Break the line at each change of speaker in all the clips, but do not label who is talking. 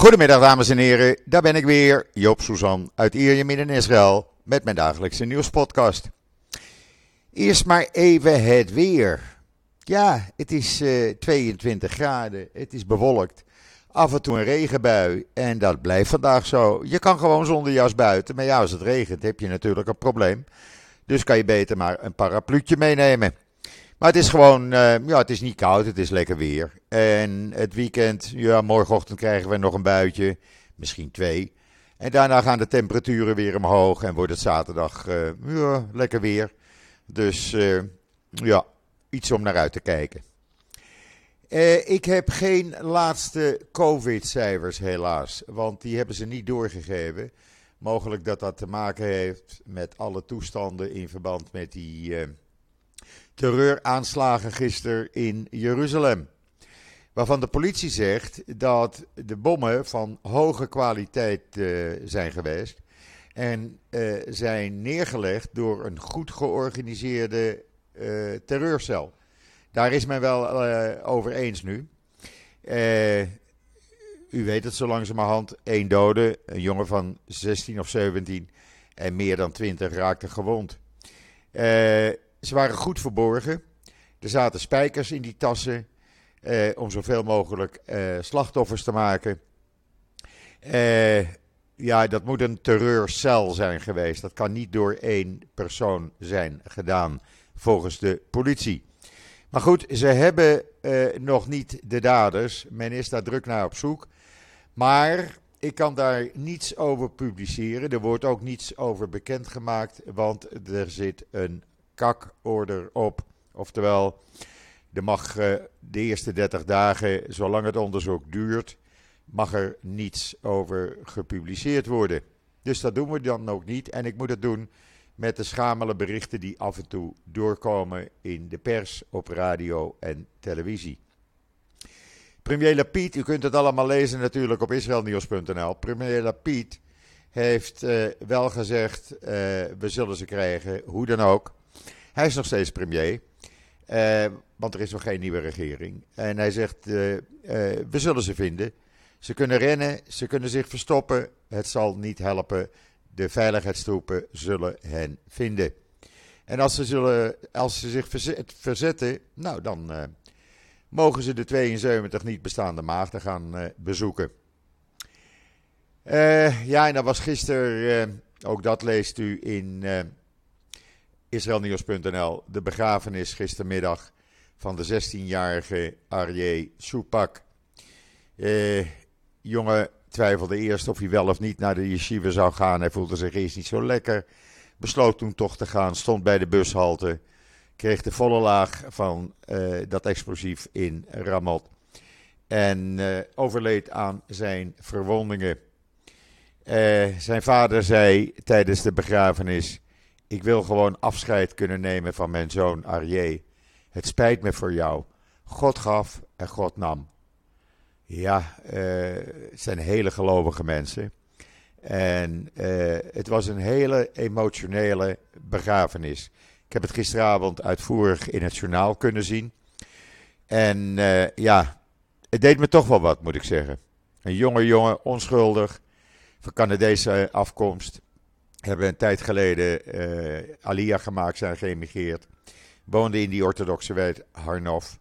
Goedemiddag dames en heren, daar ben ik weer, Joop Suzan uit Ierjemien in Israël met mijn dagelijkse nieuwspodcast. Eerst maar even het weer. Ja, het is uh, eh, 22 graden, het is bewolkt, af en toe een regenbui en dat blijft vandaag zo. Je kan gewoon zonder jas buiten, maar ja, als het regent heb je natuurlijk een probleem. Dus kan je beter maar een parapluutje meenemen. Maar het is gewoon, uh, ja, het is niet koud, het is lekker weer. En het weekend, ja, morgenochtend krijgen we nog een buitje, misschien twee. En daarna gaan de temperaturen weer omhoog en wordt het zaterdag ja, lekker weer. Dus uh, ja, iets om naar uit te kijken. ik heb geen laatste COVID-cijfers helaas, want die hebben ze niet doorgegeven. Mogelijk dat dat te maken heeft met alle toestanden in verband met die terreuraanslagen gisteren in Jeruzalem. Waarvan de politie zegt dat de bommen van hoge kwaliteit uh, zijn geweest. En uh, zijn neergelegd door een goed georganiseerde uh, terreurcel. Daar is men wel over eens nu. u weet het zo langzamerhand. één dode, een jongen van 16 of 17 en meer dan 20 raakten gewond. Ze waren goed verborgen. Er zaten spijkers in die tassen eh, om zoveel mogelijk eh, slachtoffers te maken. Eh, ja, dat moet een terreurcel zijn geweest. Dat kan niet door één persoon zijn gedaan, volgens de politie. Maar goed, ze hebben eh, nog niet de daders. Men is daar druk naar op zoek. Maar ik kan daar niets over publiceren. Er wordt ook niets over bekendgemaakt, want er zit een kakorder op. Oftewel, er mag uh, de eerste 30 dagen, zolang het onderzoek duurt, mag er niets over gepubliceerd worden. Dus dat doen we dan ook niet. En ik moet het doen met de schamele berichten die af en toe doorkomen in de pers, op radio en televisie. Premier Lapid, u kunt het allemaal lezen natuurlijk op israelnieuws.nl. Premier Lapid heeft uh, wel gezegd, uh, we zullen ze krijgen, hoe dan ook. Hij is nog steeds premier, uh, want er is nog geen nieuwe regering. En hij zegt, uh, uh, we zullen ze vinden. Ze kunnen rennen, ze kunnen zich verstoppen. Het zal niet helpen. De veiligheidstroepen zullen hen vinden. En als ze, zullen, als ze zich verzetten, nou dan mogen ze de 72 niet bestaande maagden gaan bezoeken. ja, en dat was gisteren, ook dat leest u in Israelnieuws.nl de begrafenis gistermiddag van de 16-jarige Aryeh Soupak. Eh, jongen twijfelde eerst of hij wel of niet naar de yeshiva zou gaan. Hij voelde zich eerst niet zo lekker. Besloot toen toch te gaan, stond bij de bushalte. Kreeg de volle laag van uh, dat explosief in Ramot. En uh, overleed aan zijn verwondingen. Uh, zijn vader zei tijdens de begrafenis: ik wil gewoon afscheid kunnen nemen van mijn zoon Arié. Het spijt me voor jou. God gaf en God nam. Ja, uh, het zijn hele gelovige mensen. En uh, het was een hele emotionele begrafenis. Ik heb het gisteravond uitvoerig in het journaal kunnen zien. En uh, ja, het deed me toch wel wat, moet ik zeggen. Een jonge jongen, onschuldig, van Canadese afkomst hebben een tijd geleden uh, Aliyah gemaakt, zijn geëmigreerd. Woonde in die orthodoxe wijk Harnof.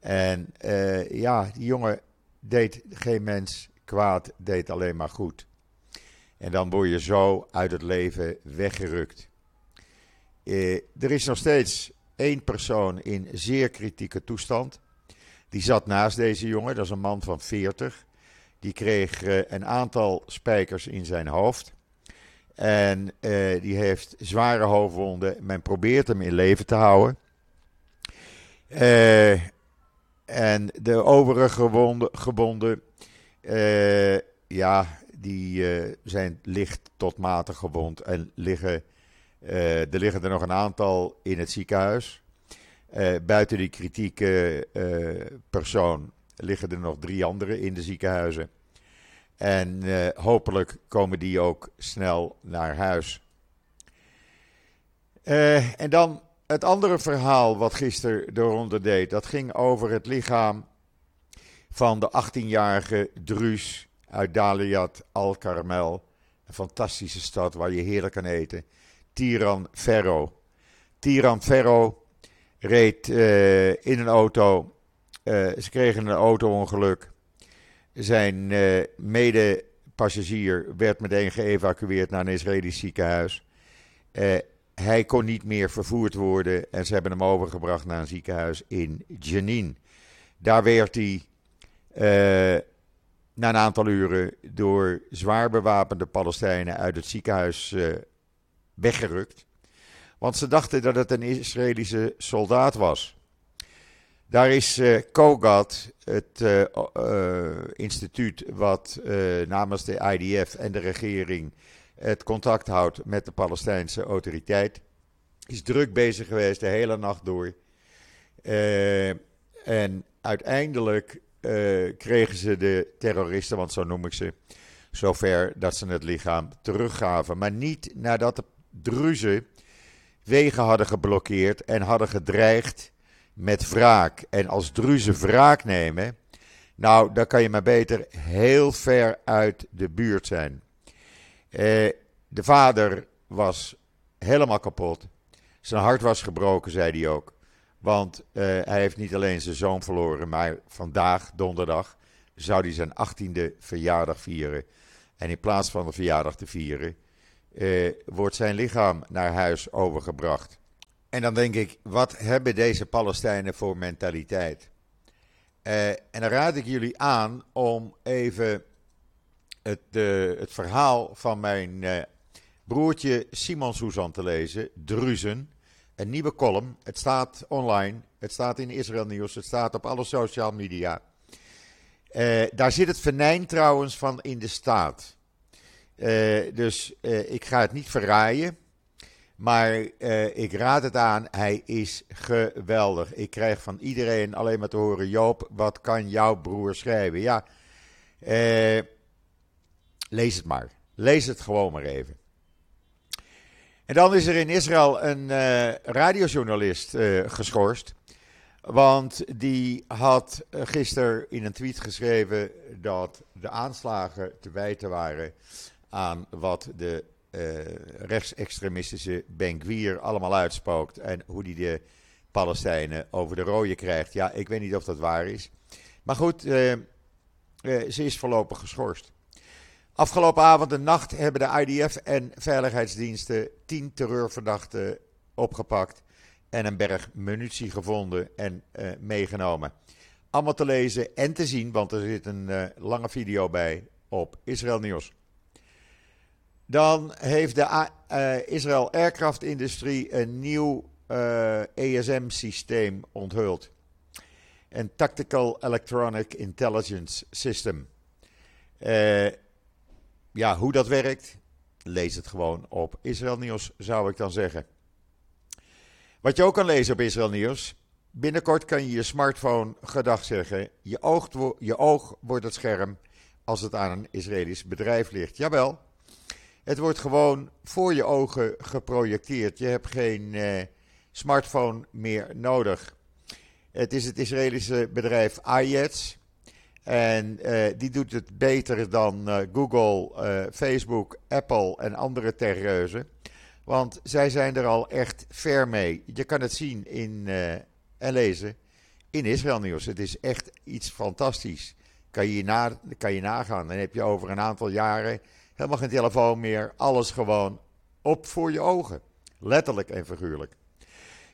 En uh, ja, die jongen deed geen mens kwaad, deed alleen maar goed. En dan word je zo uit het leven weggerukt. Uh, er is nog steeds één persoon in zeer kritieke toestand. Die zat naast deze jongen, dat is een man van 40. Die kreeg een aantal spijkers in zijn hoofd. En uh, die heeft zware hoofdwonden. Men probeert hem in leven te houden. Uh, en de overige gewonden, gebonden, uh, ja, die zijn licht tot matig gewond. En liggen, er liggen er nog een aantal in het ziekenhuis. buiten die kritieke persoon liggen er nog drie anderen in de ziekenhuizen. En uh, hopelijk komen die ook snel naar huis. Uh, en dan het andere verhaal wat gisteren de ronde deed. Dat ging over het lichaam van de 18-jarige Druus uit Daliat al-Karmel. Een fantastische stad waar je heerlijk kan eten. Tiran Ferro. Tiran Ferro reed uh, in een auto. Ze kregen een auto-ongeluk. Zijn uh, medepassagier werd meteen geëvacueerd naar een Israëlisch ziekenhuis. hij kon niet meer vervoerd worden en ze hebben hem overgebracht naar een ziekenhuis in Jenin. Daar werd hij na een aantal uren door zwaar bewapende Palestijnen uit het ziekenhuis weggerukt. Want ze dachten dat het een Israëlische soldaat was. Daar is uh, COGAT, het uh, instituut wat namens de IDF en de regering het contact houdt met de Palestijnse autoriteit, is druk bezig geweest de hele nacht door. en uiteindelijk kregen ze de terroristen, want zo noem ik ze, zover dat ze het lichaam teruggaven. Maar niet nadat de Druzen wegen hadden geblokkeerd en hadden gedreigd met wraak. En als Druzen wraak nemen, nou, dan kan je maar beter heel ver uit de buurt zijn. Uh, de vader was helemaal kapot. Zijn hart was gebroken, zei hij ook. Want uh, hij heeft niet alleen zijn zoon verloren, maar vandaag, donderdag, zou hij zijn 18e verjaardag vieren. En in plaats van de verjaardag te vieren, uh, wordt zijn lichaam naar huis overgebracht. En dan denk ik, wat hebben deze Palestijnen voor mentaliteit? Uh, en dan raad ik jullie aan om even het, het verhaal van mijn broertje Simon Suzan te lezen, Druzen een nieuwe column. Het staat online, het staat in Israël Nieuws, het staat op alle social media. Uh, daar zit het venijn trouwens van in de staat. Dus ik ga het niet verraaien. Maar ik raad het aan, hij is geweldig. Ik krijg van iedereen alleen maar te horen: Joop, wat kan jouw broer schrijven? Ja, lees het maar. Lees het gewoon maar even. En dan is er in Israël een uh, radiojournalist geschorst. Want die had gisteren in een tweet geschreven dat de aanslagen te wijten waren aan wat de rechtsextremistische Ben allemaal uitspookt. En hoe die de Palestijnen over de rode krijgt. Ja, ik weet niet of dat waar is. Maar goed, ze is voorlopig geschorst. Afgelopen avond en nacht hebben de IDF en veiligheidsdiensten tien terreurverdachten opgepakt en een berg munitie gevonden en meegenomen. Allemaal te lezen en te zien, want er zit een lange video bij op Israël Nieuws. Dan heeft de uh, Israël Aircraft Industrie een nieuw ESM-systeem onthuld. Een Tactical Electronic Intelligence System. Ja, hoe dat werkt, lees het gewoon op Israël Nieuws, zou ik dan zeggen. Wat je ook kan lezen op Israël Nieuws. Binnenkort kan je je smartphone gedag zeggen. Je oog, je oog wordt het scherm als het aan een Israëlisch bedrijf ligt. Jawel, het wordt gewoon voor je ogen geprojecteerd. Je hebt geen eh, smartphone meer nodig. Het is het Israëlische bedrijf iJets. En uh, die doet het beter dan uh, Google, Facebook, Apple en andere techreuzen. Want zij zijn er al echt ver mee. Je kan het zien in, en lezen in Israël Nieuws. Het is echt iets fantastisch. Kan je, na, kan je nagaan. Dan heb je over een aantal jaren helemaal geen telefoon meer. Alles gewoon op voor je ogen. Letterlijk en figuurlijk.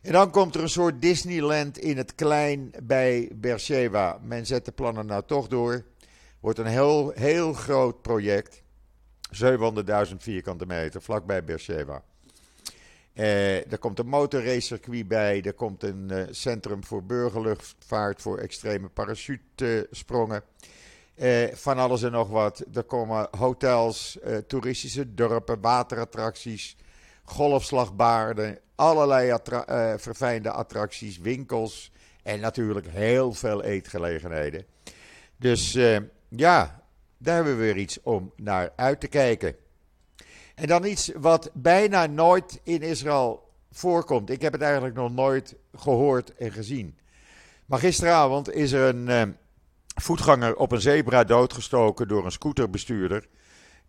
En dan komt er een soort Disneyland in het klein bij Beersheba. Men zet de plannen nou toch door. Wordt een heel, heel groot project. 700.000 vierkante meter vlakbij Beersheba. Eh, er komt een motorracecircuit bij. Er komt een uh, centrum voor burgerluchtvaart voor extreme parachutesprongen. Van alles en nog wat. Er komen hotels, uh, toeristische dorpen, waterattracties, golfslagbaarden, allerlei attra uh, verfijnde attracties, winkels en natuurlijk heel veel eetgelegenheden. Dus ja, daar hebben we weer iets om naar uit te kijken. En dan iets wat bijna nooit in Israël voorkomt. Ik heb het eigenlijk nog nooit gehoord en gezien. Maar gisteravond is er een, voetganger op een zebra doodgestoken door een scooterbestuurder.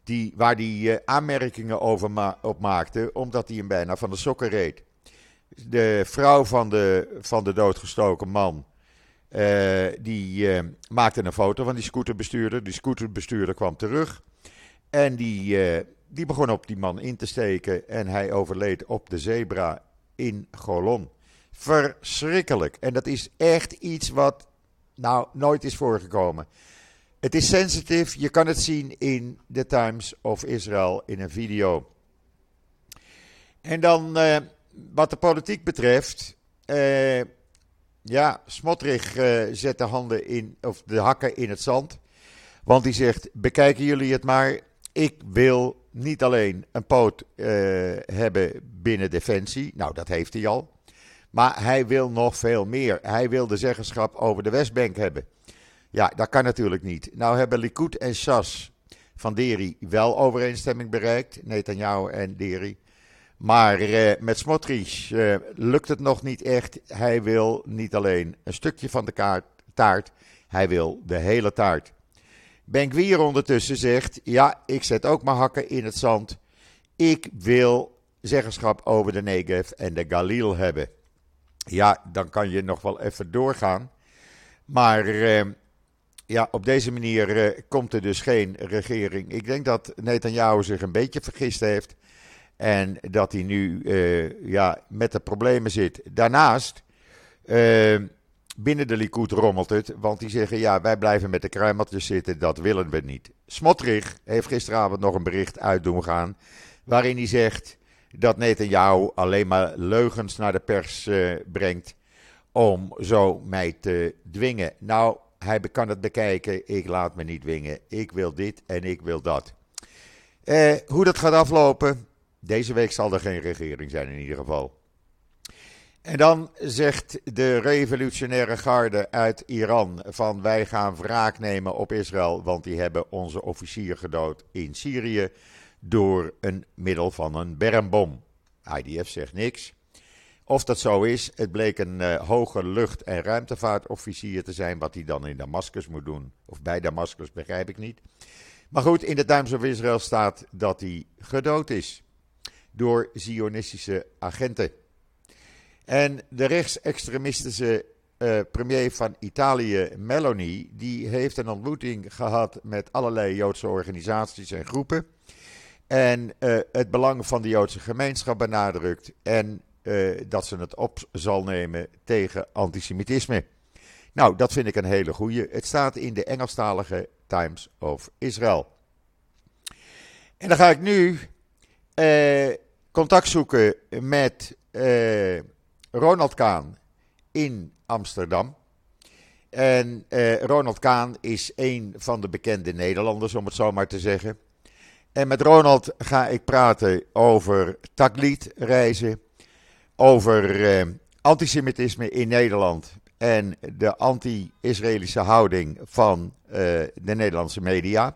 Die, waar hij aanmerkingen over ma op maakte, omdat hij hem bijna van de sokken reed. De vrouw van de, van de doodgestoken man. die maakte een foto van die scooterbestuurder. Die scooterbestuurder kwam terug. En die, die begon op die man in te steken. En hij overleed op de zebra in Golon. Verschrikkelijk. En dat is echt iets wat nou nooit is voorgekomen. Het is sensitief. Je kan het zien in The Times of Israel in een video. En dan uh, wat de politiek betreft. Uh, ja, Smotrich uh, zet de handen in, of de hakken in het zand. Want die zegt: bekijken jullie het maar. Ik wil niet alleen een poot hebben binnen Defensie. Nou, dat heeft hij al. Maar hij wil nog veel meer. Hij wil de zeggenschap over de Westbank hebben. Ja, dat kan natuurlijk niet. Nou hebben Likud en Shas van Deri wel overeenstemming bereikt. Netanyahu en Deri. Maar uh, met Smotrich uh, lukt het nog niet echt. Hij wil niet alleen een stukje van de kaart, taart, hij wil de hele taart. Benkwier ondertussen zegt: Ja, ik zet ook mijn hakken in het zand. Ik wil zeggenschap over de Negev en de Galil hebben. Ja, dan kan je nog wel even doorgaan. Maar uh, ja, op deze manier uh, komt er dus geen regering. Ik denk dat Netanyahu zich een beetje vergist heeft. En dat hij nu uh, ja, met de problemen zit. Daarnaast Binnen de Likud rommelt het, want die zeggen ja, wij blijven met de kruimeltjes zitten, dat willen we niet. Smotrich heeft gisteravond nog een bericht uit doen gaan, waarin hij zegt dat Netanyahu alleen maar leugens naar de pers uh, brengt om zo mij te dwingen. Nou, hij kan het bekijken, ik laat me niet dwingen, ik wil dit en ik wil dat. Uh, hoe dat gaat aflopen, deze week zal er geen regering zijn in ieder geval. En dan zegt de revolutionaire garde uit Iran van wij gaan wraak nemen op Israël, want die hebben onze officier gedood in Syrië door een middel van een bermbom. IDF zegt niks. Of dat zo is, het bleek een uh, hoge lucht- en ruimtevaartofficier te zijn, wat hij dan in Damascus moet doen. Of bij Damascus, begrijp ik niet. Maar goed, in de Times of Israel staat dat hij gedood is door Zionistische agenten. En de rechtsextremistische uh, premier van Italië, Meloni, die heeft een ontmoeting gehad met allerlei Joodse organisaties en groepen. En uh, het belang van de Joodse gemeenschap benadrukt. En uh, dat ze het op zal nemen tegen antisemitisme. Nou, dat vind ik een hele goeie. Het staat in de Engelstalige Times of Israel. En dan ga ik nu contact zoeken met Ronald Kaan in Amsterdam. En Ronald Kaan is een van de bekende Nederlanders, om het zo maar te zeggen. En met Ronald ga ik praten over Taklied reizen, over uh, antisemitisme in Nederland en de anti-Israëlische houding van uh, de Nederlandse media.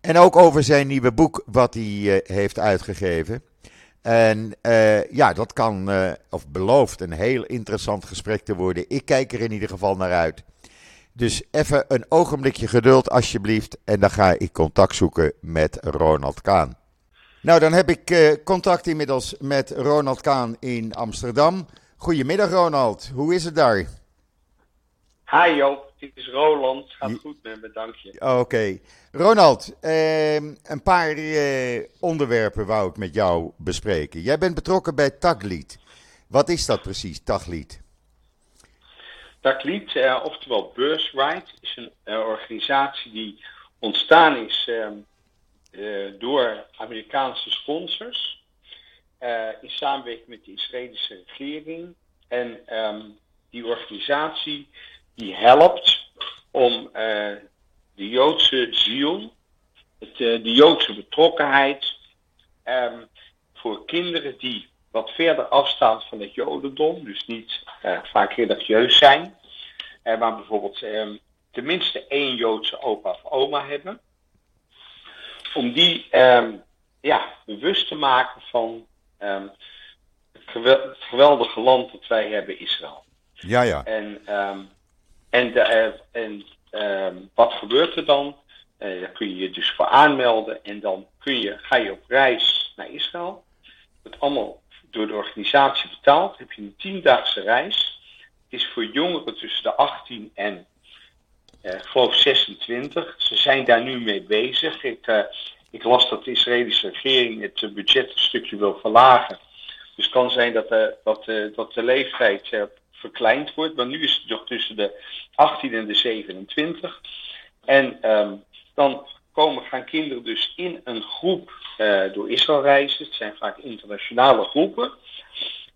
En ook over zijn nieuwe boek wat hij heeft uitgegeven. En uh, ja, dat kan, uh, of belooft, een heel interessant gesprek te worden. Ik kijk er in ieder geval naar uit. Dus even een ogenblikje geduld, alsjeblieft. En dan ga ik contact zoeken met Ronald Kaan. Nou, dan heb ik uh, contact inmiddels met Ronald Kaan in Amsterdam. Goedemiddag, Ronald. Hoe is het daar?
Hi Joop, het is Roland. Gaat goed met me, dank je.
Oké. Okay. Ronald, eh, een paar eh, onderwerpen wou ik met jou bespreken. Jij bent betrokken bij Taglied. Wat is dat precies, Taglied?
Taglied, eh, oftewel Birthright, is een eh, organisatie die ontstaan is ehm, eh, door Amerikaanse sponsors. In samenwerking met de Israëlische regering. En ehm, die organisatie die helpt om de Joodse ziel, het, uh, de Joodse betrokkenheid um, voor kinderen die wat verder afstaan van het Jodendom, dus niet uh, vaak religieus zijn, uh, maar bijvoorbeeld um, tenminste één Joodse opa of oma hebben, om die um, ja, bewust te maken van het, geweldige land dat wij hebben, Israël.
Ja, ja.
En, en, de, en ehm, wat gebeurt er dan? Daar kun je je dus voor aanmelden en dan kun je, ga je op reis naar Israël. Dat allemaal door de organisatie betaald. Heb je een tiendaagse reis. Is voor jongeren tussen de 18 en uh, ik geloof 26. Ze zijn daar nu mee bezig. Ik, uh, ik las dat de Israëlische regering het budget een stukje wil verlagen. Dus het kan zijn dat dat, dat de leeftijd verkleind wordt. Maar nu is het nog tussen de 18 en de 27. En um, dan komen, gaan kinderen dus in een groep door Israël reizen. Het zijn vaak internationale groepen.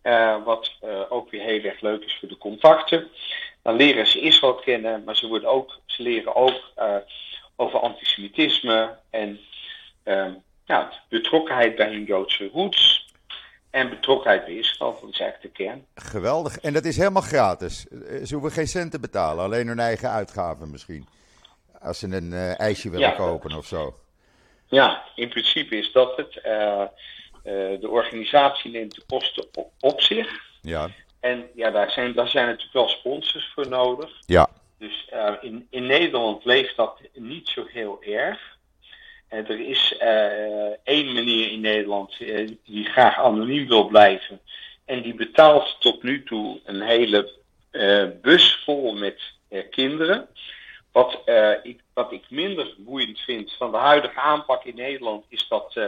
Uh, wat uh, ook weer heel erg leuk is voor de contacten. Dan leren ze Israël kennen, maar ze, worden ook, ze leren ook over antisemitisme en ja, betrokkenheid bij hun Joodse roots. En betrokkenheid bij Israël, dat is eigenlijk de kern.
Geweldig. En dat is helemaal gratis. Ze hoeven geen cent te betalen, alleen hun eigen uitgaven misschien. Als ze een uh, ijsje willen ja. kopen of zo.
Ja, in principe is dat het. Uh, uh, de organisatie neemt de kosten op, op, zich.
Ja.
En ja, daar zijn, daar zijn natuurlijk wel sponsors voor nodig.
Ja.
Dus in, in Nederland leeft dat niet zo heel erg. En er is één meneer in Nederland die graag anoniem wil blijven. En die betaalt tot nu toe een hele bus vol met kinderen. Wat, ik, wat ik minder boeiend vind van de huidige aanpak in Nederland is dat, uh,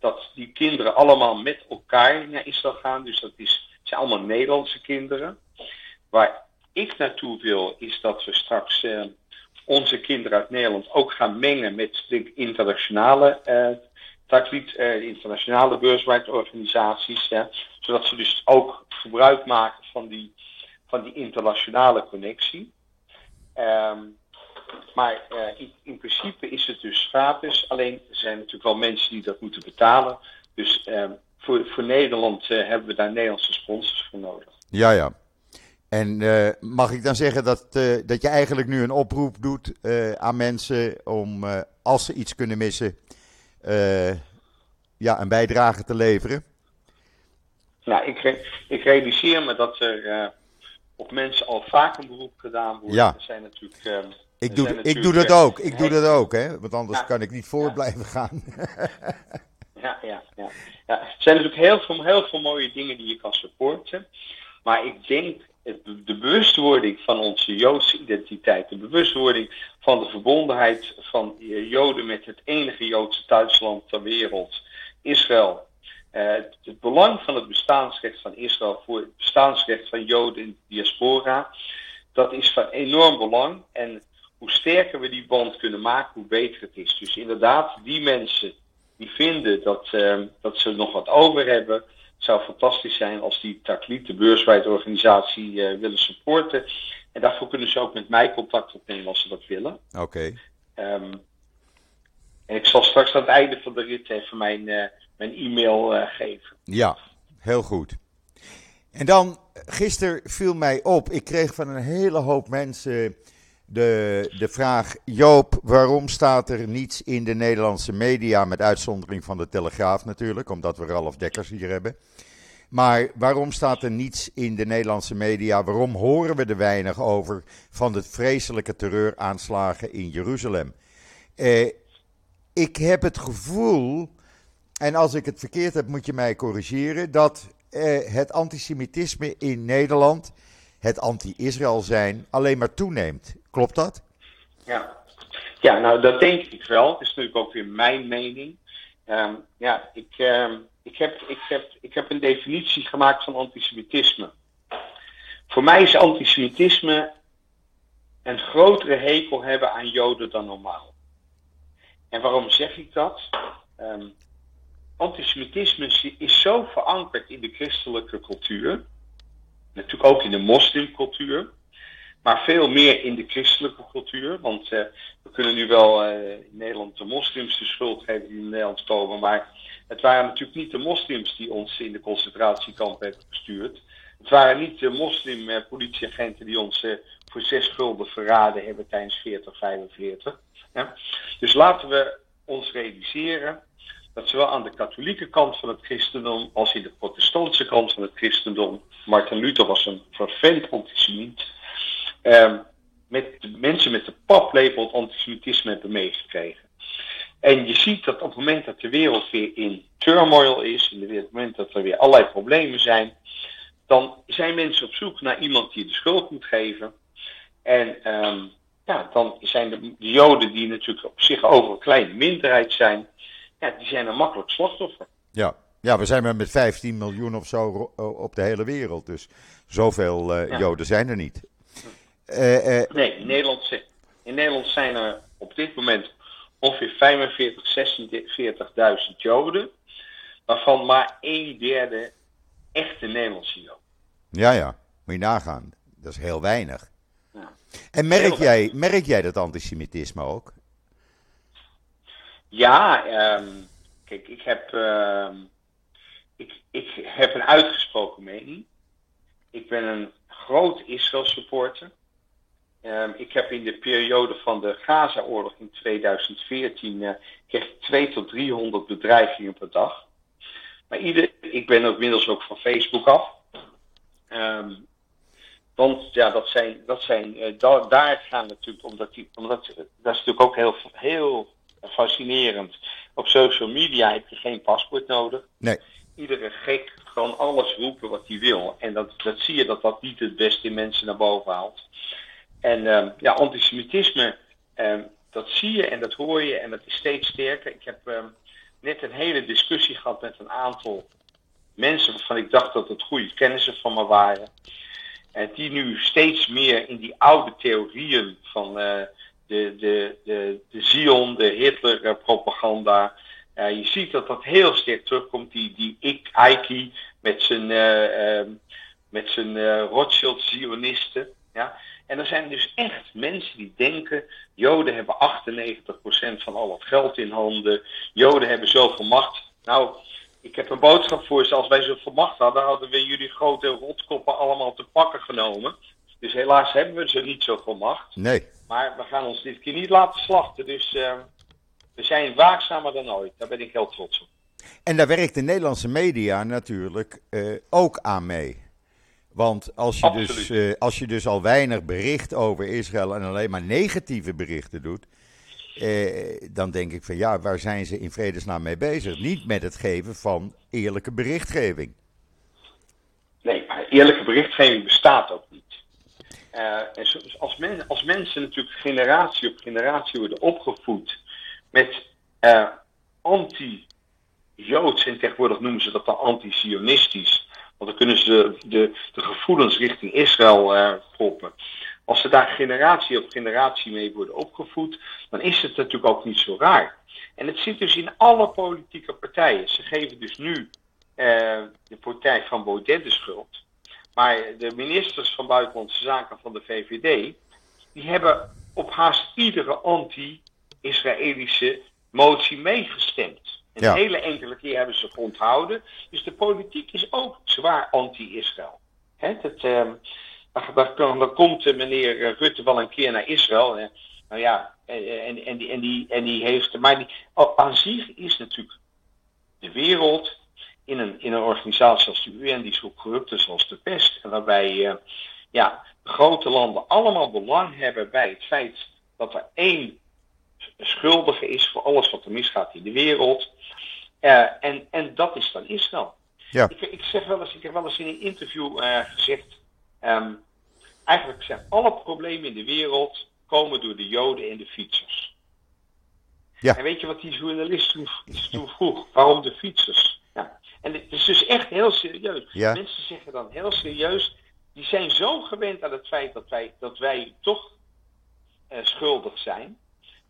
dat die kinderen allemaal met elkaar naar Israël gaan. Dus dat is, zijn allemaal Nederlandse kinderen. Waar ik naartoe wil is dat we straks uh, onze kinderen uit Nederland ook gaan mengen met de internationale taklied, de internationale beursmarktorganisaties. Zodat ze dus ook gebruik maken van die, van die internationale connectie. Um, maar uh, in, in, principe is het dus gratis. Alleen er zijn natuurlijk wel mensen die dat moeten betalen. Dus uh, voor, voor Nederland uh, hebben we daar Nederlandse sponsors voor nodig.
Ja, ja. En mag ik dan zeggen dat, dat je eigenlijk nu een oproep doet aan mensen om, als ze iets kunnen missen, ja, een bijdrage te leveren?
Nou, ik, ik realiseer me dat er op mensen al vaak een beroep gedaan wordt.
Ja.
Er zijn natuurlijk ehm,
ik doe, ik doe dat ook. Ik doe dat ook, hè? Want anders kan ik niet voor blijven gaan.
ja, ja, ja, ja. Er zijn natuurlijk heel veel, heel veel mooie dingen die je kan supporten. Maar ik denk de bewustwording van onze Joodse identiteit, de bewustwording van de verbondenheid van Joden met het enige Joodse thuisland ter wereld, Israël. Uh, het belang van het bestaansrecht van Israël voor het bestaansrecht van Joden in de diaspora, dat is van enorm belang. En hoe sterker we die band kunnen maken, hoe beter het is. Dus inderdaad, die mensen die vinden dat, uh, dat ze nog wat over hebben, het zou fantastisch zijn als die Takliet, de beurswijd organisatie, uh, willen supporten. En daarvoor kunnen ze ook met mij contact opnemen als ze dat willen.
Oké. Okay.
Um, en ik zal straks aan het einde van de rit even mijn, uh, mijn e-mail geven.
Ja, heel goed. En dan, gisteren viel mij op, ik kreeg van een hele hoop mensen de, de vraag: Joop, waarom staat er niets in de Nederlandse media, met uitzondering van de Telegraaf natuurlijk, omdat we Ralf Dekkers hier hebben. Maar waarom staat er niets in de Nederlandse media? Waarom horen we er weinig over van de vreselijke terreuraanslagen in Jeruzalem? Eh, ik heb het gevoel, en als ik het verkeerd heb, moet je mij corrigeren, dat eh, het antisemitisme in Nederland, het anti-Israël zijn, alleen maar toeneemt. Klopt dat?
Ja. ja, nou dat denk ik wel. Het is natuurlijk ook weer mijn mening. Um, ja, ik, um, ik, heb, ik, heb, ik heb een definitie gemaakt van antisemitisme. Voor mij is antisemitisme een grotere hekel hebben aan Joden dan normaal. En waarom zeg ik dat? Um, antisemitisme is zo verankerd in de christelijke cultuur, natuurlijk ook in de moslimcultuur, maar veel meer in de christelijke cultuur. Want uh, we kunnen nu wel uh, in Nederland de moslims de schuld geven die in Nederland komen. Maar het waren natuurlijk niet de moslims die ons in de concentratiekamp hebben gestuurd. Het waren niet de moslim-politieagenten die ons voor zes gulden verraden hebben tijdens 40, 45. Ja? Dus laten we ons realiseren dat zowel aan de katholieke kant van het christendom als in de protestantse kant van het christendom, Martin Luther was een vervent antisemiet, Um, met de mensen met de paplepel het antisemitisme hebben meegekregen. En je ziet dat op het moment dat de wereld weer in turmoil is, in het moment dat er weer allerlei problemen zijn, dan zijn mensen op zoek naar iemand die de schuld moet geven. En um, ja, dan zijn de, de, Joden, die natuurlijk op zich over een kleine minderheid zijn, ja, die zijn een makkelijk slachtoffer.
Ja. ja, we zijn maar met 15 miljoen of zo op de hele wereld. Dus zoveel uh, ja. Joden zijn er niet.
Uh, uh, nee, in Nederland, in Nederland zijn er op dit moment ongeveer 45, 46.000 Joden, waarvan maar een derde echte Nederlandse Joden.
Ja, ja, moet je nagaan. Dat is heel weinig. Ja. En merk jij, merk jij dat antisemitisme ook?
Ja, um, kijk, ik heb, uh, ik, ik heb een uitgesproken mening. Ik ben een groot Israël supporter. Um, ik heb in de periode van de Gaza-oorlog in 2014 uh, kreeg 2 tot 300 bedreigingen per dag. Maar ieder, ik ben inmiddels ook van Facebook af. Um, want ja, dat zijn, dat zijn uh, da daar gaan natuurlijk, omdat, die, omdat dat is natuurlijk ook heel, heel fascinerend. Op social media heb je geen paspoort nodig.
Nee.
Iedere gek gewoon alles roepen wat hij wil. En dat, dat zie je dat dat niet het beste in mensen naar boven haalt. En um, ja, antisemitisme, um, dat zie je en dat hoor je en dat is steeds sterker. Ik heb um, net een hele discussie gehad met een aantal mensen waarvan ik dacht dat het goede kennissen van me waren. En die nu steeds meer in die oude theorieën van uh, de, de, de, de Zion, de Hitler-propaganda. Uh, je ziet dat dat heel sterk terugkomt, die, die ik, Ike met zijn, uh, met zijn Rothschild-Zionisten. Ja? En er zijn dus echt mensen die denken: Joden hebben 98% van al het geld in handen, Joden hebben zoveel macht. Nou, ik heb een boodschap voor ze. Als wij zoveel macht hadden, hadden we jullie grote rotkoppen allemaal te pakken genomen. Dus helaas hebben we ze niet zoveel macht.
Nee.
Maar we gaan ons dit keer niet laten slachten. Dus uh, we zijn waakzamer dan ooit. Daar ben ik heel trots op.
En daar werkt de Nederlandse media natuurlijk uh, ook aan mee. Want als je, dus, uh, als je dus al weinig bericht over Israël en alleen maar negatieve berichten doet, eh, dan denk ik van ja, waar zijn ze in vredesnaam mee bezig? Niet met het geven van eerlijke berichtgeving.
Nee, maar eerlijke berichtgeving bestaat ook. Uh, en als, men, als mensen natuurlijk generatie op generatie worden opgevoed met uh, anti-Joods, en tegenwoordig noemen ze dat dan anti-Sionistisch, want dan kunnen ze de, de, gevoelens richting Israël uh, proppen. Als ze daar generatie op generatie mee worden opgevoed, dan is het natuurlijk ook niet zo raar. En het zit dus in alle politieke partijen. Ze geven dus nu de partij van Baudet de schuld. Maar de ministers van Buitenlandse Zaken van de VVD, die hebben op haast iedere anti-Israëlische motie meegestemd. En ja. hele enkele keer hebben ze zich onthouden. Dus de politiek is ook zwaar anti-Israël. Dat, uh, dan, komt meneer Rutte wel een keer naar Israël. Hè. Nou ja, en, en, die, en, die, en die heeft. Maar die, aan zich is natuurlijk de wereld in een, in een organisatie als de UN, die zo corrupt is als de pest. En waarbij uh, ja, grote landen allemaal belang hebben bij het feit dat er één schuldige is voor alles wat er misgaat in de wereld. Uh, en, en dat is dan Israël.
Ja.
Ik, ik, zeg wel eens, ik heb wel eens in een interview uh, gezegd. Um, eigenlijk zijn alle problemen in de wereld komen door de Joden en de fietsers.
Ja.
En weet je wat die journalist toen, toen vroeg? Waarom de fietsers? En het is dus echt heel serieus.
Ja.
Mensen zeggen dan heel serieus, die zijn zo gewend aan het feit dat wij, dat wij toch uh, schuldig zijn.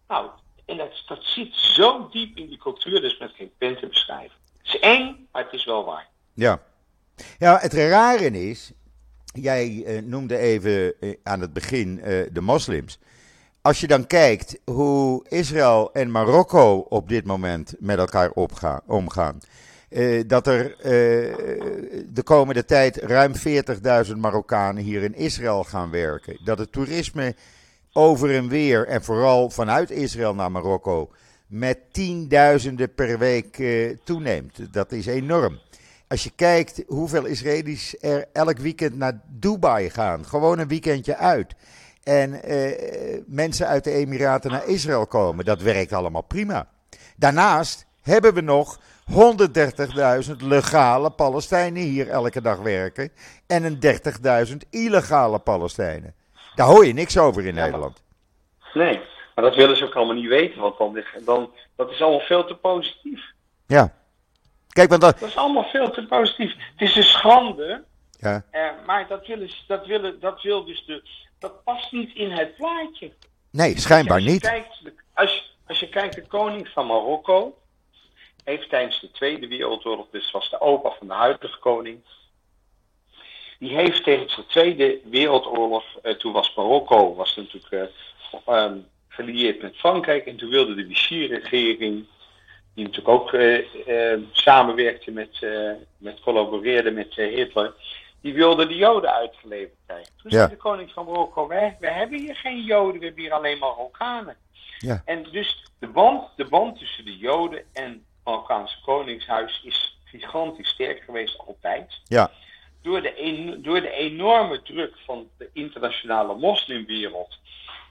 Nou, en dat, dat zit zo diep in die cultuur, dus met geen pen te beschrijven. Het is eng, maar het is wel waar.
Ja. Ja, het rare is, jij uh, noemde even uh, aan het begin de moslims. Als je dan kijkt hoe Israël en Marokko op dit moment met elkaar opgaan, omgaan. Uh, dat er uh, de komende tijd ruim 40.000 Marokkanen hier in Israël gaan werken. Dat het toerisme over en weer en vooral vanuit Israël naar Marokko met tienduizenden per week uh, toeneemt. Dat is enorm. Als je kijkt hoeveel Israëli's er elk weekend naar Dubai gaan, gewoon een weekendje uit. en eh, mensen uit de Emiraten naar Israël komen. Dat werkt allemaal prima. Daarnaast hebben we nog 130.000 legale Palestijnen hier elke dag werken en een 30.000 illegale Palestijnen. Daar hoor je niks over in Nederland.
Nee, maar dat willen ze ook allemaal niet weten, want dan, dan, dat is allemaal veel te positief.
Ja. Kijk, want dat...
dat is allemaal veel te positief. Het is een schande,
ja.
Eh, maar dat, willen, dat, willen, dat wil dus de. Dat past niet in het plaatje.
Nee, schijnbaar
als je
niet.
Kijkt, als, als je kijkt, de koning van Marokko heeft tijdens de Tweede Wereldoorlog, dus was de opa van de huidige koning, die heeft tijdens de Tweede Wereldoorlog, eh, toen was Marokko was natuurlijk uh, um, gelieerd met Frankrijk en toen wilde de Vichy-regering, die natuurlijk ook uh, samenwerkte met, met collaboreerde met Hitler, die wilde de Joden uitgeleverd krijgen. Toen
Ja.
zei de koning van Marokko, wij, we hebben hier geen Joden, we hebben hier alleen Marokkanen.
Ja.
En dus de band, de band tussen de Joden en Marokkaanse koningshuis is gigantisch sterk geweest altijd.
Ja.
Door de, en- door de enorme druk van de internationale moslimwereld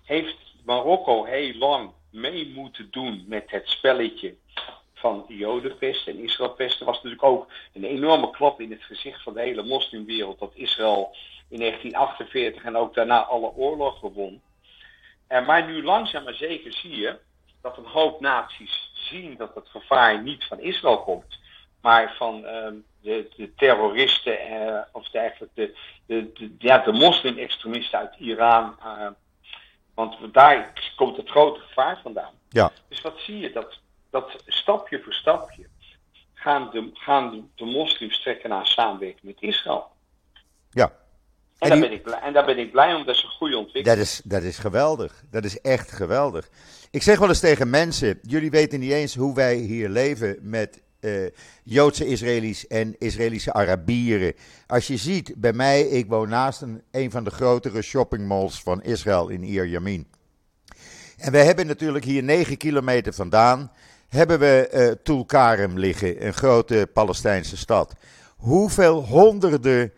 heeft Marokko heel lang mee moeten doen met het spelletje van Jodenpest en Israëlpest. Er was natuurlijk ook een enorme klap in het gezicht van de hele moslimwereld dat Israël in 1948 en ook daarna alle oorlogen won. En maar nu langzaam maar zeker zie je dat een hoop naties zien dat het gevaar niet van Israël komt, maar van ehm, de, de terroristen, eh, of de, eigenlijk de, de, de, ja, de moslim-extremisten uit Iran. eh, want daar komt het grote gevaar vandaan.
Ja.
Dus wat zie je? Dat, dat stapje voor stapje gaan de, gaan de, de moslims trekken naar samenwerking met Israël.
Ja.
En,
En
daar
die-
ben ik blij, en daar ben ik blij om, dat is een goede ontwikkeling.
Dat is, dat is geweldig. Dat is echt geweldig. Ik zeg wel eens tegen mensen: jullie weten niet eens hoe wij hier leven met eh, Joodse Israëli's en Israëlische Arabieren. Als je ziet, bij mij, ik woon naast een, een van de grotere shoppingmalls van Israël in Ir Yamin. En wij hebben natuurlijk hier 9 kilometer vandaan, hebben we eh Tulkarem liggen, een grote Palestijnse stad. Hoeveel honderden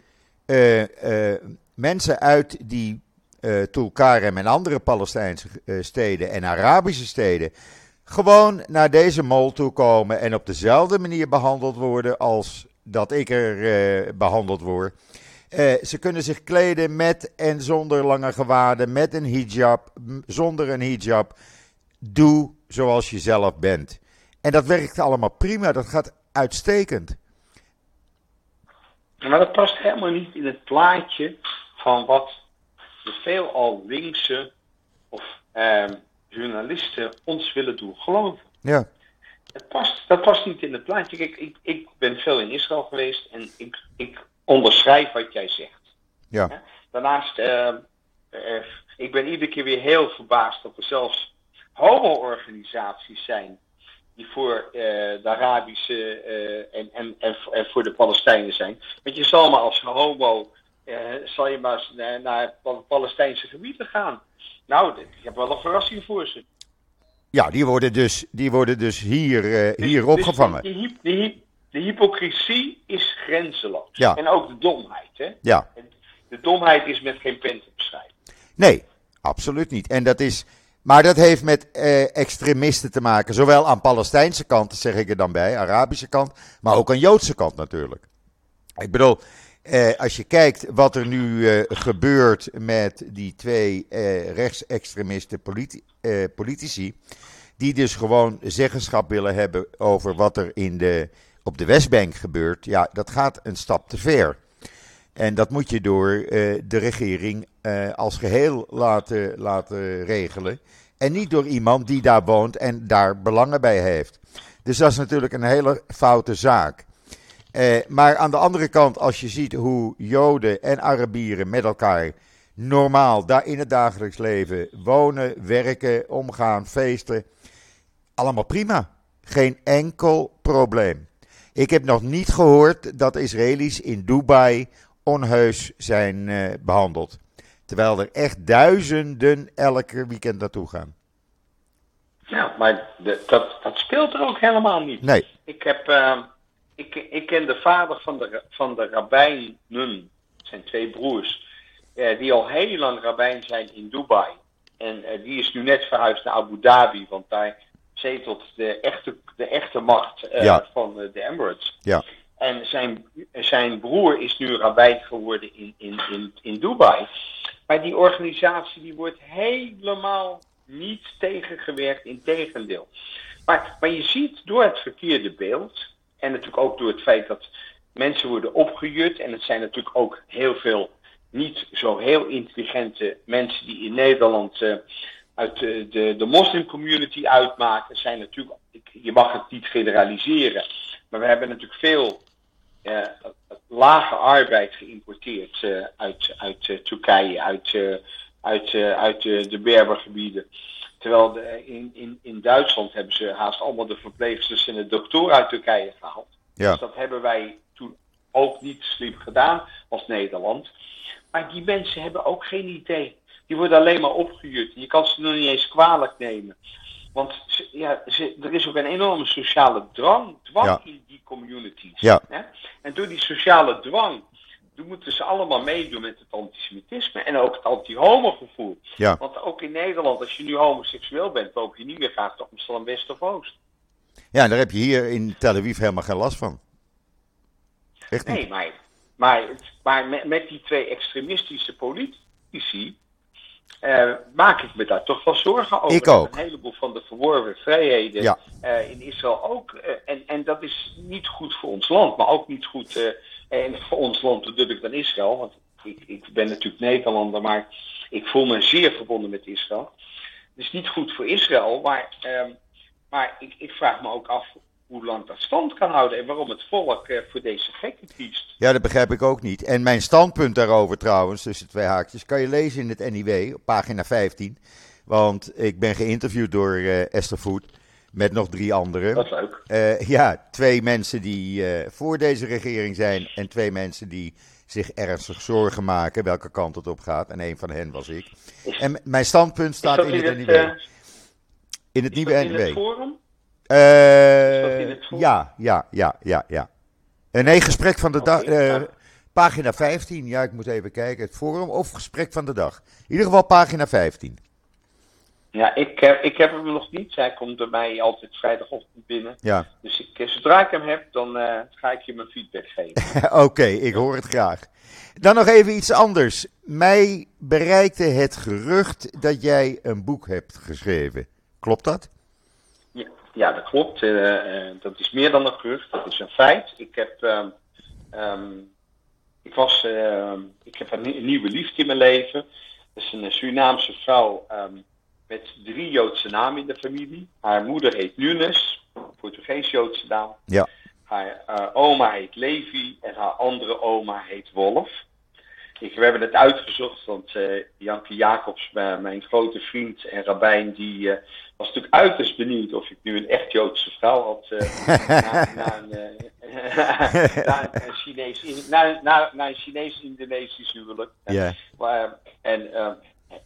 mensen uit die eh Tulkarem en andere Palestijnse eh, steden en Arabische steden gewoon naar deze mall toe komen en op dezelfde manier behandeld worden als dat ik er eh, behandeld word. Eh, ze kunnen zich kleden met en zonder lange gewaden, met een hijab, zonder een hijab. Doe zoals je zelf bent. En dat werkt allemaal prima, dat gaat uitstekend.
Maar dat past helemaal niet in het plaatje van wat de veelal linkse of ehm, journalisten ons willen doen geloven.
Ja,
Het past, dat past niet in het plaatje. Kijk, ik, ik ben veel in Israël geweest en ik, ik onderschrijf wat jij zegt.
ja,
Daarnaast, eh, eh, ik ben iedere keer weer heel verbaasd dat er zelfs homo-organisaties zijn die voor eh, de Arabische eh, en, en, en, en voor de Palestijnen zijn. Want je zal maar als homo, eh, zal je maar naar, naar Pal- Palestijnse gebieden gaan. Nou, ik heb wel een verrassing voor ze.
ja die, worden dus, die worden dus hier,
Dus-
hier
dus
opgevangen.
die, die, die, de hypocrisie is grenzeloos.
Ja.
En ook de domheid. Hè?
Ja,
De domheid is met geen pen te beschrijven.
nee, absoluut niet. En dat is, maar dat heeft met eh, extremisten te maken. Zowel aan Palestijnse kant, zeg ik er dan bij, Arabische kant, maar ook aan Joodse kant natuurlijk. Ik bedoel, eh, als je kijkt wat er nu eh, gebeurt met die twee eh, rechtsextremisten politi- eh, politici, die dus gewoon zeggenschap willen hebben over wat er in de, op de Westbank gebeurt, ja, dat gaat een stap te ver. En dat moet je door eh, de regering eh, als geheel laten, laten regelen. En niet door iemand die daar woont en daar belangen bij heeft. Dus dat is natuurlijk een hele foute zaak. Eh, maar aan de andere kant, als je ziet hoe Joden en Arabieren met elkaar normaal daar in het dagelijks leven wonen, werken, omgaan, feesten. Allemaal prima. Geen enkel probleem. Ik heb nog niet gehoord dat Israëli's in Dubai onheus zijn eh, behandeld. Terwijl er echt duizenden elke weekend naartoe gaan.
Ja, maar de, dat, dat speelt er ook helemaal niet.
Nee,
Ik, heb, eh, ik, ik ken de vader van de, van de rabbijnen, zijn twee broers. die al heel lang rabbijn zijn in Dubai. En die is nu net verhuisd naar Abu Dhabi, want daar zetelt de echte, de echte macht van de Emirates.
Ja.
En zijn, zijn broer is nu rabbijn geworden in, in, in, in Dubai. Maar die organisatie die wordt helemaal niet tegengewerkt, in tegendeel. Maar, maar je ziet door het verkeerde beeld, en natuurlijk ook door het feit dat mensen worden opgejut, en het zijn natuurlijk ook heel veel niet zo heel intelligente mensen die in Nederland uh, uit de, de, de moslimcommunity uitmaken, zijn natuurlijk, je mag het niet generaliseren, maar we hebben natuurlijk veel lage arbeid geïmporteerd uh, uit, uit Turkije, uit, uit, uit de Berbergebieden. Terwijl de, in, in, in Duitsland hebben ze haast allemaal de verpleegsters en de doktoren uit Turkije gehaald.
Ja.
Dus dat hebben wij toen ook niet slim gedaan als Nederland. Maar die mensen hebben ook geen idee. Die worden alleen maar opgejut. Je kan ze nog niet eens kwalijk nemen. Want ja, ze, er is ook een enorme sociale drang, dwang in die communities.
Ja.
Hè? En door die sociale dwang moeten ze allemaal meedoen met het antisemitisme en ook het anti-homo-gevoel.
Ja.
Want ook in Nederland, als je nu homoseksueel bent, loop je niet meer graag toch Amsterdam West of Oost.
Ja, daar heb je hier in Tel Aviv helemaal geen last van. Echt niet.
Nee, maar, maar, maar met, met die twee extremistische politici uh, maak ik me daar toch wel zorgen over.
Ik ook.
Een heleboel van de verworven vrijheden
Ja.
uh, in Israël ook. Uh, en, en dat is niet goed voor ons land, maar ook niet goed en voor ons land bedoel ik dan Israël. Want ik, ik ben natuurlijk Nederlander, maar ik voel me zeer verbonden met Israël. Het is niet goed voor Israël, maar, ehm, maar ik, ik vraag me ook af hoe lang dat stand kan houden en waarom het volk uh, voor deze gekken kiest.
Ja, dat begrijp ik ook niet. En mijn standpunt daarover trouwens, tussen twee haakjes, kan je lezen in het NIW op pagina 15. Want ik ben geïnterviewd door uh, Esther Voet met nog drie anderen.
Dat is leuk.
Uh, ja, twee mensen die voor deze regering zijn en twee mensen die zich ernstig zorgen maken welke kant het op gaat. En een van hen was ik.
Is,
en mijn standpunt staat in,
in
het, NIW. in het nieuwe NIW. Uh, ja, ja, ja, ja, ja. Uh, nee, gesprek van de dag.
Okay,
uh, pagina 15. Ja, ik moet even kijken. Het forum of gesprek van de dag. In ieder geval pagina 15.
Ja, ik, ik heb hem nog niet. Hij komt bij mij altijd vrijdagochtend binnen.
Ja.
Dus ik, zodra ik hem heb, dan ga ik je mijn feedback geven.
Oké, okay, ik hoor het graag. Dan nog even iets anders. Mij bereikte het gerucht dat jij een boek hebt geschreven. Klopt dat?
Ja, dat klopt. Uh, dat is meer dan een gerucht. Dat is een feit. Ik heb, um, um, ik was, uh, ik heb een, nieuwe liefde in mijn leven. Dat is een Surinaamse vrouw um, met drie Joodse namen in de familie. Haar moeder heet Nunes, Portugees-Joodse naam.
Ja.
Haar uh, oma heet Levi en haar andere oma heet Wolf. Ik, we hebben het uitgezocht, want uh, Janke Jacobs, mijn grote vriend en rabbijn, die was natuurlijk uiterst benieuwd of ik nu een echt Joodse vrouw had. Uh, na, na, een, na, een Chinees, na, na, na een Chinees-Indonesisch huwelijk.
Yeah.
Maar, en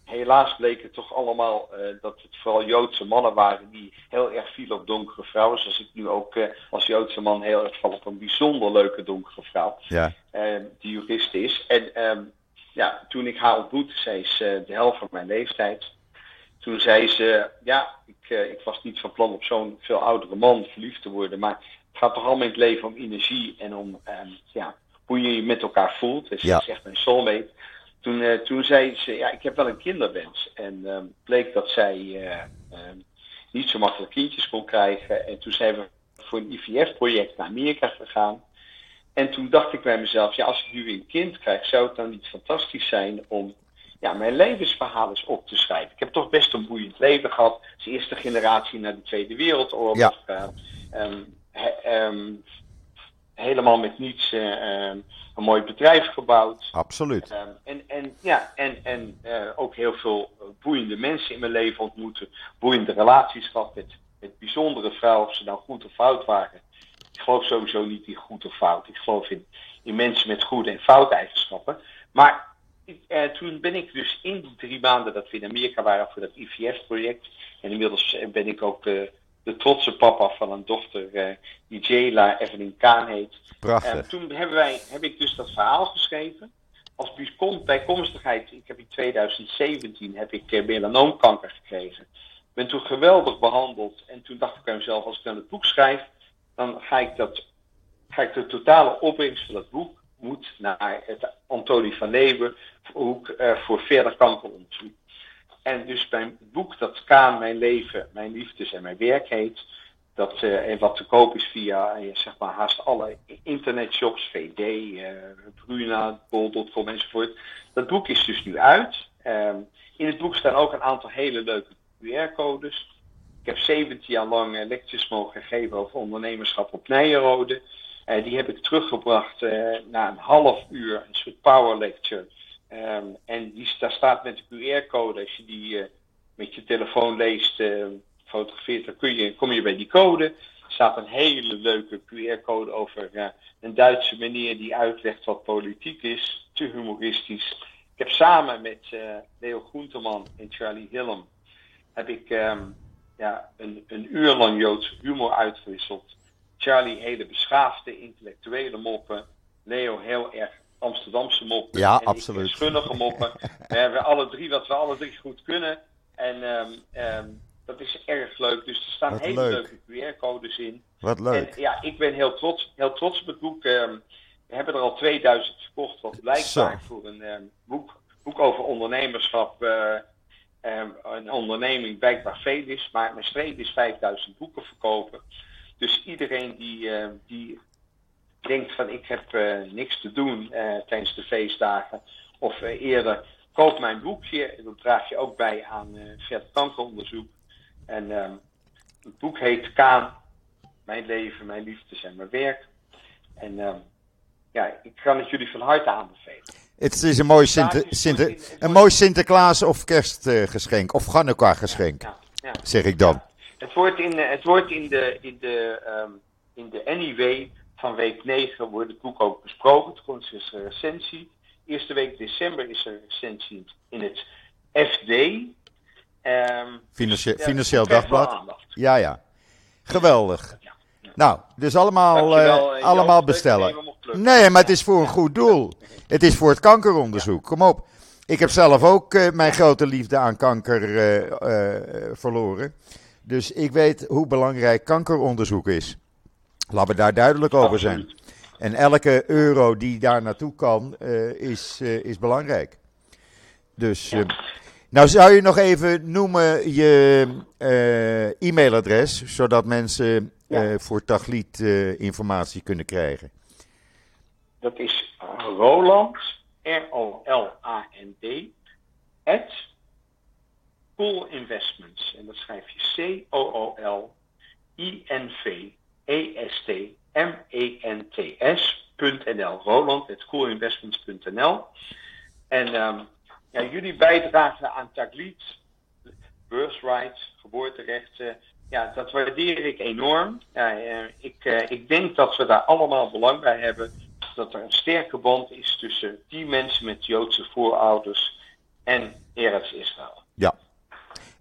helaas bleek het toch allemaal dat het vooral Joodse mannen waren die heel erg vielen op donkere vrouwen. Zoals ik nu ook als Joodse man heel erg val op een bijzonder leuke donkere vrouw. Uh, die jurist is. En um, ja, toen ik haar ontmoette, zij is uh, de helft van mijn leeftijd. Toen zei ze, ja, ik, uh, ik was niet van plan op zo'n veel oudere man verliefd te worden, maar het gaat toch allemaal in het leven om energie en om um, ja, hoe je je met elkaar voelt. Dus
Ja.
dat is echt mijn soulmate. Toen, uh, toen zei ze, ja, ik heb wel een kinderwens. En um, bleek dat zij um, niet zo makkelijk kindjes kon krijgen. En toen zijn we voor een IVF-project naar Amerika gegaan. En toen dacht ik bij mezelf, ja, als ik nu een kind krijg, zou het dan niet fantastisch zijn om ja, mijn levensverhaal eens op te schrijven. Ik heb toch best een boeiend leven gehad. Als eerste generatie na de Tweede Wereldoorlog.
Ja.
Uh, um, he, um, helemaal met niets uh, um, een mooi bedrijf gebouwd.
Absoluut.
En, en, ja, en, en uh, ook heel veel boeiende mensen in mijn leven ontmoeten. Boeiende relaties gehad met, met bijzondere vrouwen, of ze nou goed of fout waren. Ik geloof sowieso niet in goed of fout. Ik geloof in, in mensen met goede en fout eigenschappen. Maar uh, toen ben ik dus in die drie maanden dat we in Amerika waren voor dat IVF-project. En inmiddels ben ik ook uh, de trotse papa van een dochter die Jayla Evelyn Kaan heet.
Prachtig.
toen hebben wij, heb ik dus dat verhaal geschreven. als bijkomstigheid, ik heb in 2017 heb ik melanoomkanker gekregen. Ben toen geweldig behandeld en toen dacht ik aan mezelf, als ik dan het boek schrijf, dan ga ik, dat, ga ik de totale opbrengst van dat boek moet naar het Antonie van Leeuwenhoek uh, voor verder kankeronderzoek. En dus mijn boek, dat Kaan, mijn leven, mijn liefdes en mijn werk heet, dat, uh, en wat te koop is via uh, zeg maar haast alle internetshops, VD, uh, Bruna, Bol.com enzovoort. Dat boek is dus nu uit. Um, in het boek staan ook een aantal hele leuke QR-codes. Ik heb 17 jaar lang lectures mogen geven over ondernemerschap op Nijenrode. Die heb ik teruggebracht na een half uur, een soort power lecture. Um, en daar staat met de QR-code, als je die met je telefoon leest, fotografeert, dan kun je, kom je bij die code. Staat een hele leuke QR-code over een Duitse meneer die uitlegt wat politiek is. Te humoristisch. Ik heb samen met Leo Groenteman en Charlie Hillem heb ik um, ja, een, een uur lang Joodse humor uitgewisseld. Charlie hele beschaafde, intellectuele moppen. Leo heel erg Amsterdamse moppen.
Ja,
en
absoluut.
Schunnige moppen. we hebben alle drie wat we alle drie goed kunnen. En um, um, dat is erg leuk. Dus er staan
Wat
hele
leuk.
leuke QR-codes in.
Wat leuk.
En ja, ik ben heel trots, heel trots op het boek. Um, we hebben er al 2000 verkocht, wat blijkbaar
Zo.
voor een boek, boek over ondernemerschap. Uh, een onderneming blijkbaar veel is. Maar mijn streep is 5000 boeken verkopen. Dus iedereen die, uh, die denkt van ik heb uh, niks te doen uh, tijdens de feestdagen. Of eerder, koop mijn boekje. En dat draag je ook bij aan verder kankeronderzoek. En um, het boek heet Kaan, Mijn leven, mijn liefdes en mijn werk. En um, ja, ik kan het jullie van harte aanbevelen.
Het is een mooi, Sinter, Sinter, een mooi Sinterklaas of kerstgeschenk of Hanukkah geschenk,
ja, ja,
zeg ik dan.
Het wordt in, het wordt in de, in de, um, in de NIW van week 9 wordt het boek ook besproken. Het komt dus een recensie. Eerste week december is er een recensie in het FD. Um,
Financie
ja,
Financieel Dagblad. Ja, ja. Geweldig.
Ja, ja.
Nou, dus allemaal,
Dankjewel,
eh,
eh,
allemaal bestellen. Nee, maar het is voor een goed doel. Het is voor het kankeronderzoek. Kom op. Ik heb zelf ook eh, mijn grote liefde aan kanker eh, eh, verloren. Dus ik weet hoe belangrijk kankeronderzoek is. Laten we daar duidelijk over zijn. En elke euro die daar naartoe kan, eh, is, eh, is belangrijk. Dus, eh, nou zou je nog even noemen je e-mailadres, zodat mensen
Ja.
voor Tagliet informatie kunnen krijgen.
Dat is Roland, R-O-L-A-N-D, at Cool Investments. En dat schrijf je C-O-O-L-I-N-V-E-S-T-M-E-N-T-S.nl. Roland, at coolinvestments.nl. En um, ja, jullie bijdrage aan Taglit, birthright, geboorterechten, ja, dat waardeer ik enorm. Ja, uh, ik, uh, ik denk dat we daar allemaal belang bij hebben. Dat er een sterke band is tussen die mensen met Joodse voorouders en Eretz Israël.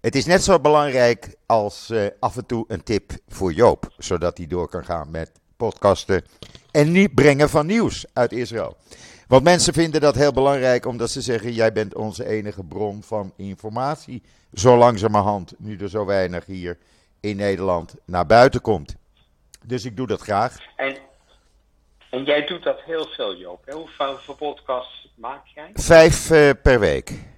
Het is net zo belangrijk als uh, af en toe een tip voor Joop, zodat hij door kan gaan met podcasten en niet brengen van nieuws uit Israël. Want mensen vinden dat heel belangrijk, omdat ze zeggen: jij bent onze enige bron van informatie. Zo langzamerhand, nu er zo weinig hier in Nederland naar buiten komt. Dus ik doe dat graag.
En, en jij doet dat heel veel, Joop. Hoeveel podcasts maak jij?
Vijf uh, per week.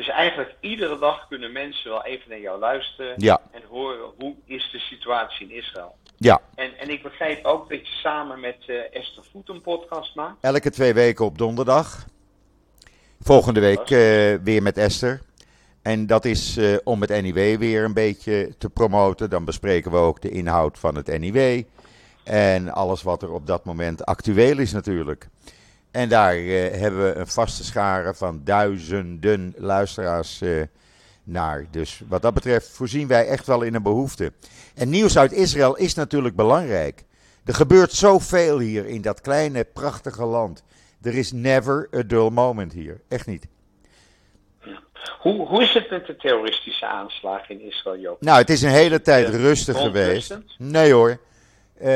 Dus eigenlijk iedere dag kunnen mensen wel even naar jou luisteren
ja.
en horen hoe is de situatie in Israël.
Ja.
En, en ik begrijp ook dat je samen met uh, Esther Voet een podcast maakt.
Elke twee weken op donderdag. Volgende week uh, weer met Esther. En dat is uh, om het NIW weer een beetje te promoten. Dan bespreken we ook de inhoud van het NIW. En alles wat er op dat moment actueel is natuurlijk. En daar uh, hebben we een vaste schare van duizenden luisteraars uh, naar. Dus wat dat betreft voorzien wij echt wel in een behoefte. En nieuws uit Israël is natuurlijk belangrijk. Er gebeurt zoveel hier in dat kleine, prachtige land. Er is never a dull moment hier. Echt niet.
Hoe, hoe is het met de terroristische aanslagen in Israël, Joop?
Nou, het is een hele tijd rustig geweest. Nee hoor. Uh,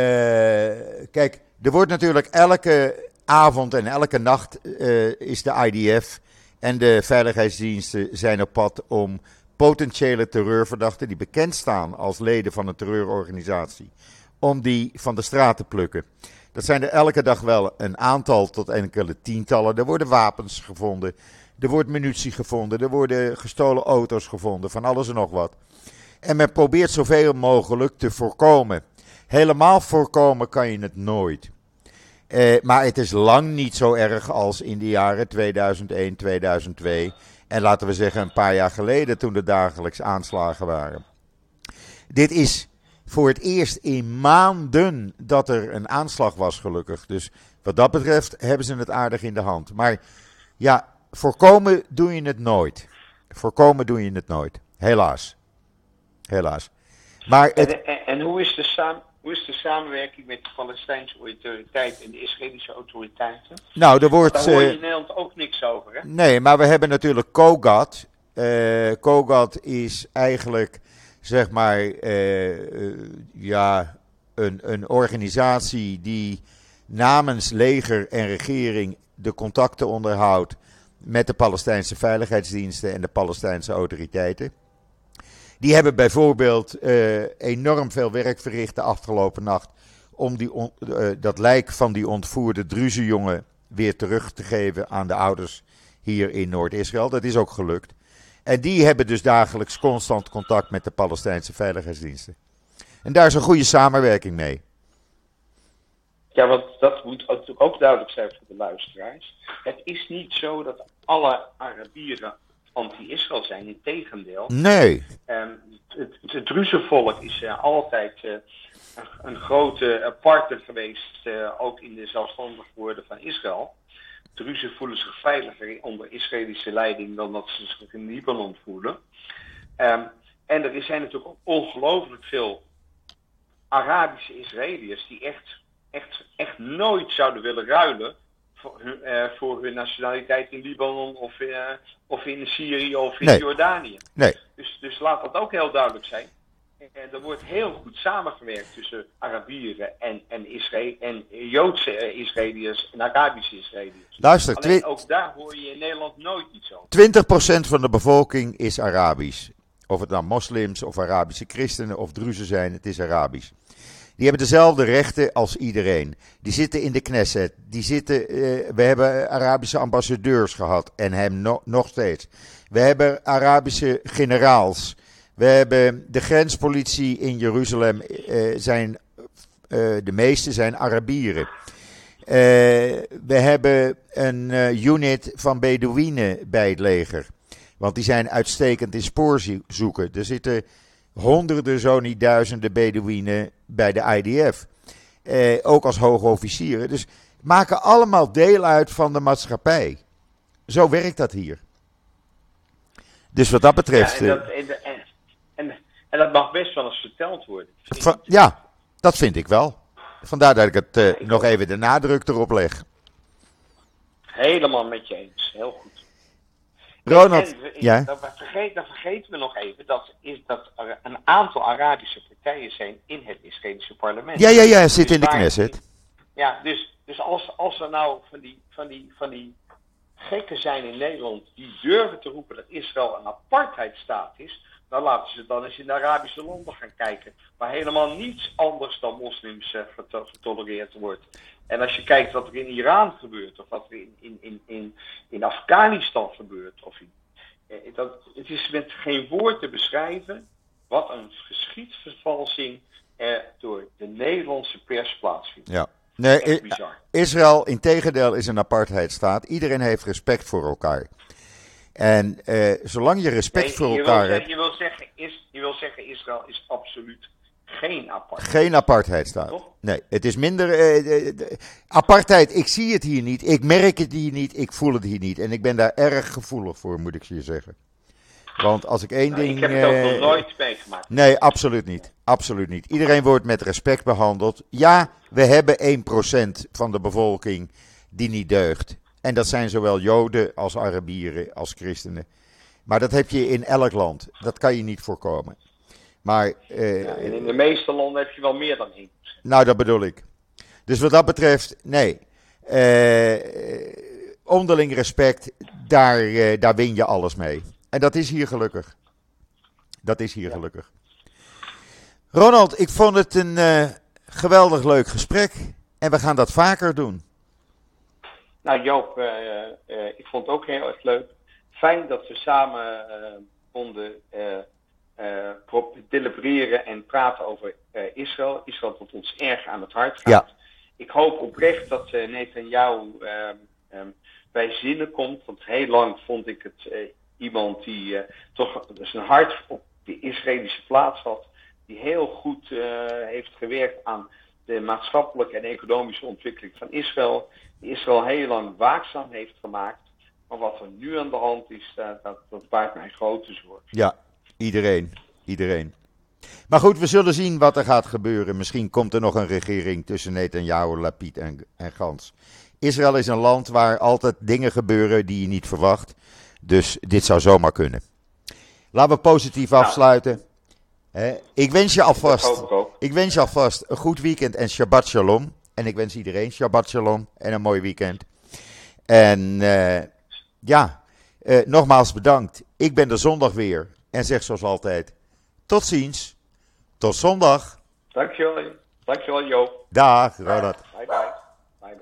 kijk, er wordt natuurlijk elke avond en elke nacht uh, is de IDF en de veiligheidsdiensten zijn op pad om potentiële terreurverdachten die bekend staan als leden van een terreurorganisatie, om die van de straat te plukken. Dat zijn er elke dag wel een aantal tot enkele tientallen. Er worden wapens gevonden, er wordt munitie gevonden, er worden gestolen auto's gevonden, van alles en nog wat. En men probeert zoveel mogelijk te voorkomen. Helemaal voorkomen kan je het nooit. Eh, maar het is lang niet zo erg als in de jaren 2001, 2002. En laten we zeggen een paar jaar geleden toen er dagelijks aanslagen waren. Dit is voor het eerst in maanden dat er een aanslag was, gelukkig. Dus wat dat betreft hebben ze het aardig in de hand. Maar ja, voorkomen doe je het nooit. Voorkomen doe je het nooit. Helaas. Helaas. Maar
het... en, en, hoe, is de samen, hoe is de samenwerking met de Palestijnse autoriteiten en de Israëlische autoriteiten?
Nou, er wordt.
Daar hoor je in eh, Nederland ook niks over, hè?
Nee, maar we hebben natuurlijk COGAT. Uh, COGAT is eigenlijk, zeg maar, uh, ja, een, een organisatie die namens leger en regering de contacten onderhoudt met de Palestijnse veiligheidsdiensten en de Palestijnse autoriteiten. Die hebben bijvoorbeeld uh, enorm veel werk verricht de afgelopen nacht om die uh, dat lijk van die ontvoerde Druze-jongen weer terug te geven aan de ouders hier in Noord-Israël. Dat is ook gelukt. En die hebben dus dagelijks constant contact met de Palestijnse veiligheidsdiensten. En daar is een goede samenwerking mee.
Ja, want dat moet ook duidelijk zijn voor de luisteraars. Het is niet zo dat alle Arabieren anti-Israël zijn. Integendeel.
Nee.
Um, het, het Druzenvolk is uh, altijd uh, een, grote partner geweest, uh, ook in de zelfstandig worden van Israël. Druzen voelen zich veiliger onder Israëlische leiding dan dat ze zich in Libanon voelen. Um, en er zijn natuurlijk ook ongelooflijk veel Arabische Israëliërs die echt, echt, echt nooit zouden willen ruilen voor hun, uh, voor hun nationaliteit in Libanon of, uh, of in Syrië of in
nee.
Jordanië.
Nee.
Dus, dus laat dat ook heel duidelijk zijn. En er wordt heel goed samengewerkt tussen Arabieren en, en, Israël, en Joodse Israëliërs en Arabische Israëliërs.
Luister,
Alleen ook daar hoor je in Nederland nooit iets
over. 20% van de bevolking is Arabisch. Of het nou moslims of Arabische christenen of druzen zijn, het is Arabisch. Die hebben dezelfde rechten als iedereen. Die zitten in de Knesset. Die zitten, uh, we hebben Arabische ambassadeurs gehad en hem no nog steeds. We hebben Arabische generaals. We hebben de grenspolitie in Jeruzalem. Uh, zijn, uh, de meeste zijn Arabieren. we hebben een unit van Bedouinen bij het leger. Want die zijn uitstekend in spoorzoeken. Er zitten honderden, zo niet duizenden Bedouinen bij de IDF. Eh, ook als hoge officieren. Dus maken allemaal deel uit van de maatschappij. Zo werkt dat hier. Dus wat dat betreft.
Ja, en, dat, en, en, en, dat mag best wel eens verteld worden.
Van, ja, dat vind ik wel. Vandaar dat ik het uh, nog even de nadruk erop leg.
Helemaal met je eens. Heel goed.
Ronald,
en,
ja?
Dan, vergeet, nog even dat, is dat er een aantal Arabische partijen zijn in het Israëlische parlement.
Ja, ja, ja, zit in de Knesset.
Ja, dus, dus als, als er nou van die, van, die, van die gekken zijn in Nederland die durven te roepen dat Israël een apartheidstaat is, dan laten ze dan eens in de Arabische landen gaan kijken, waar helemaal niets anders dan moslims uh, getolereerd wordt. En als je kijkt wat er in Iran gebeurt, of wat er in, in, in, in, in Afghanistan gebeurt, of in, eh, dat, het is met geen woord te beschrijven wat een geschiedsvervalsing er door de Nederlandse pers plaatsvindt.
Ja. Nee, Israël, in tegendeel, is een apartheidstaat. Iedereen heeft respect voor elkaar. En eh, zolang je respect nee, voor
je
elkaar
wil
hebt.
je, wil zeggen, is, je wil zeggen, Israël is absoluut geen apartheid.
Geen apartheidstaat. Nee, het is minder. Uh, apartheid, ik zie het hier niet. Ik merk het hier niet. Ik voel het hier niet. En ik ben daar erg gevoelig voor, moet ik je zeggen. Want als ik één
nou,
ding.
Ik heb het ook nog nooit meegemaakt.
Nee, absoluut niet. Absoluut niet. Iedereen wordt met respect behandeld. Ja, we hebben 1% van de bevolking die niet deugt. En dat zijn zowel Joden als Arabieren als christenen. Maar dat heb je in elk land. Dat kan je niet voorkomen. Maar, uh,
ja, en in de meeste landen heb je wel meer dan 1%.
Nou, dat bedoel ik. Dus wat dat betreft, nee. onderling respect, daar, daar win je alles mee. En dat is hier gelukkig. Dat is hier gelukkig. Ronald, ik vond het een geweldig leuk gesprek. En we gaan dat vaker doen.
Nou Joop, ik vond het ook heel erg leuk. Fijn dat we samen konden delibereren en praten over Israël. Israël dat ons erg aan het hart gaat. Ja. Ik hoop oprecht dat uh, Netanyahu um, bij zinnen komt. Want heel lang vond ik het iemand die toch zijn hart op de Israëlische plaats had. Die heel goed heeft gewerkt aan de maatschappelijke en economische ontwikkeling van Israël. Die Israël heel lang waakzaam heeft gemaakt. Maar wat er nu aan de hand is, dat, dat baart mij grote zorgen.
Ja, iedereen. Iedereen. Maar goed, we zullen zien wat er gaat gebeuren. Misschien komt er nog een regering tussen Netanyahu, Lapid en, en Gans. Israël is een land waar altijd dingen gebeuren die je niet verwacht. Dus dit zou zomaar kunnen. Laten we positief afsluiten. ik wens je alvast, ik wens je alvast een goed weekend en Shabbat Shalom. En ik wens iedereen Shabbat Shalom en een mooi weekend. En uh, ja, uh, nogmaals bedankt. Ik ben er zondag weer. En zeg zoals altijd, tot ziens. Tot zondag.
Dankjewel. Dankjewel, Joop.
Dag, Ronald.
Bye bye.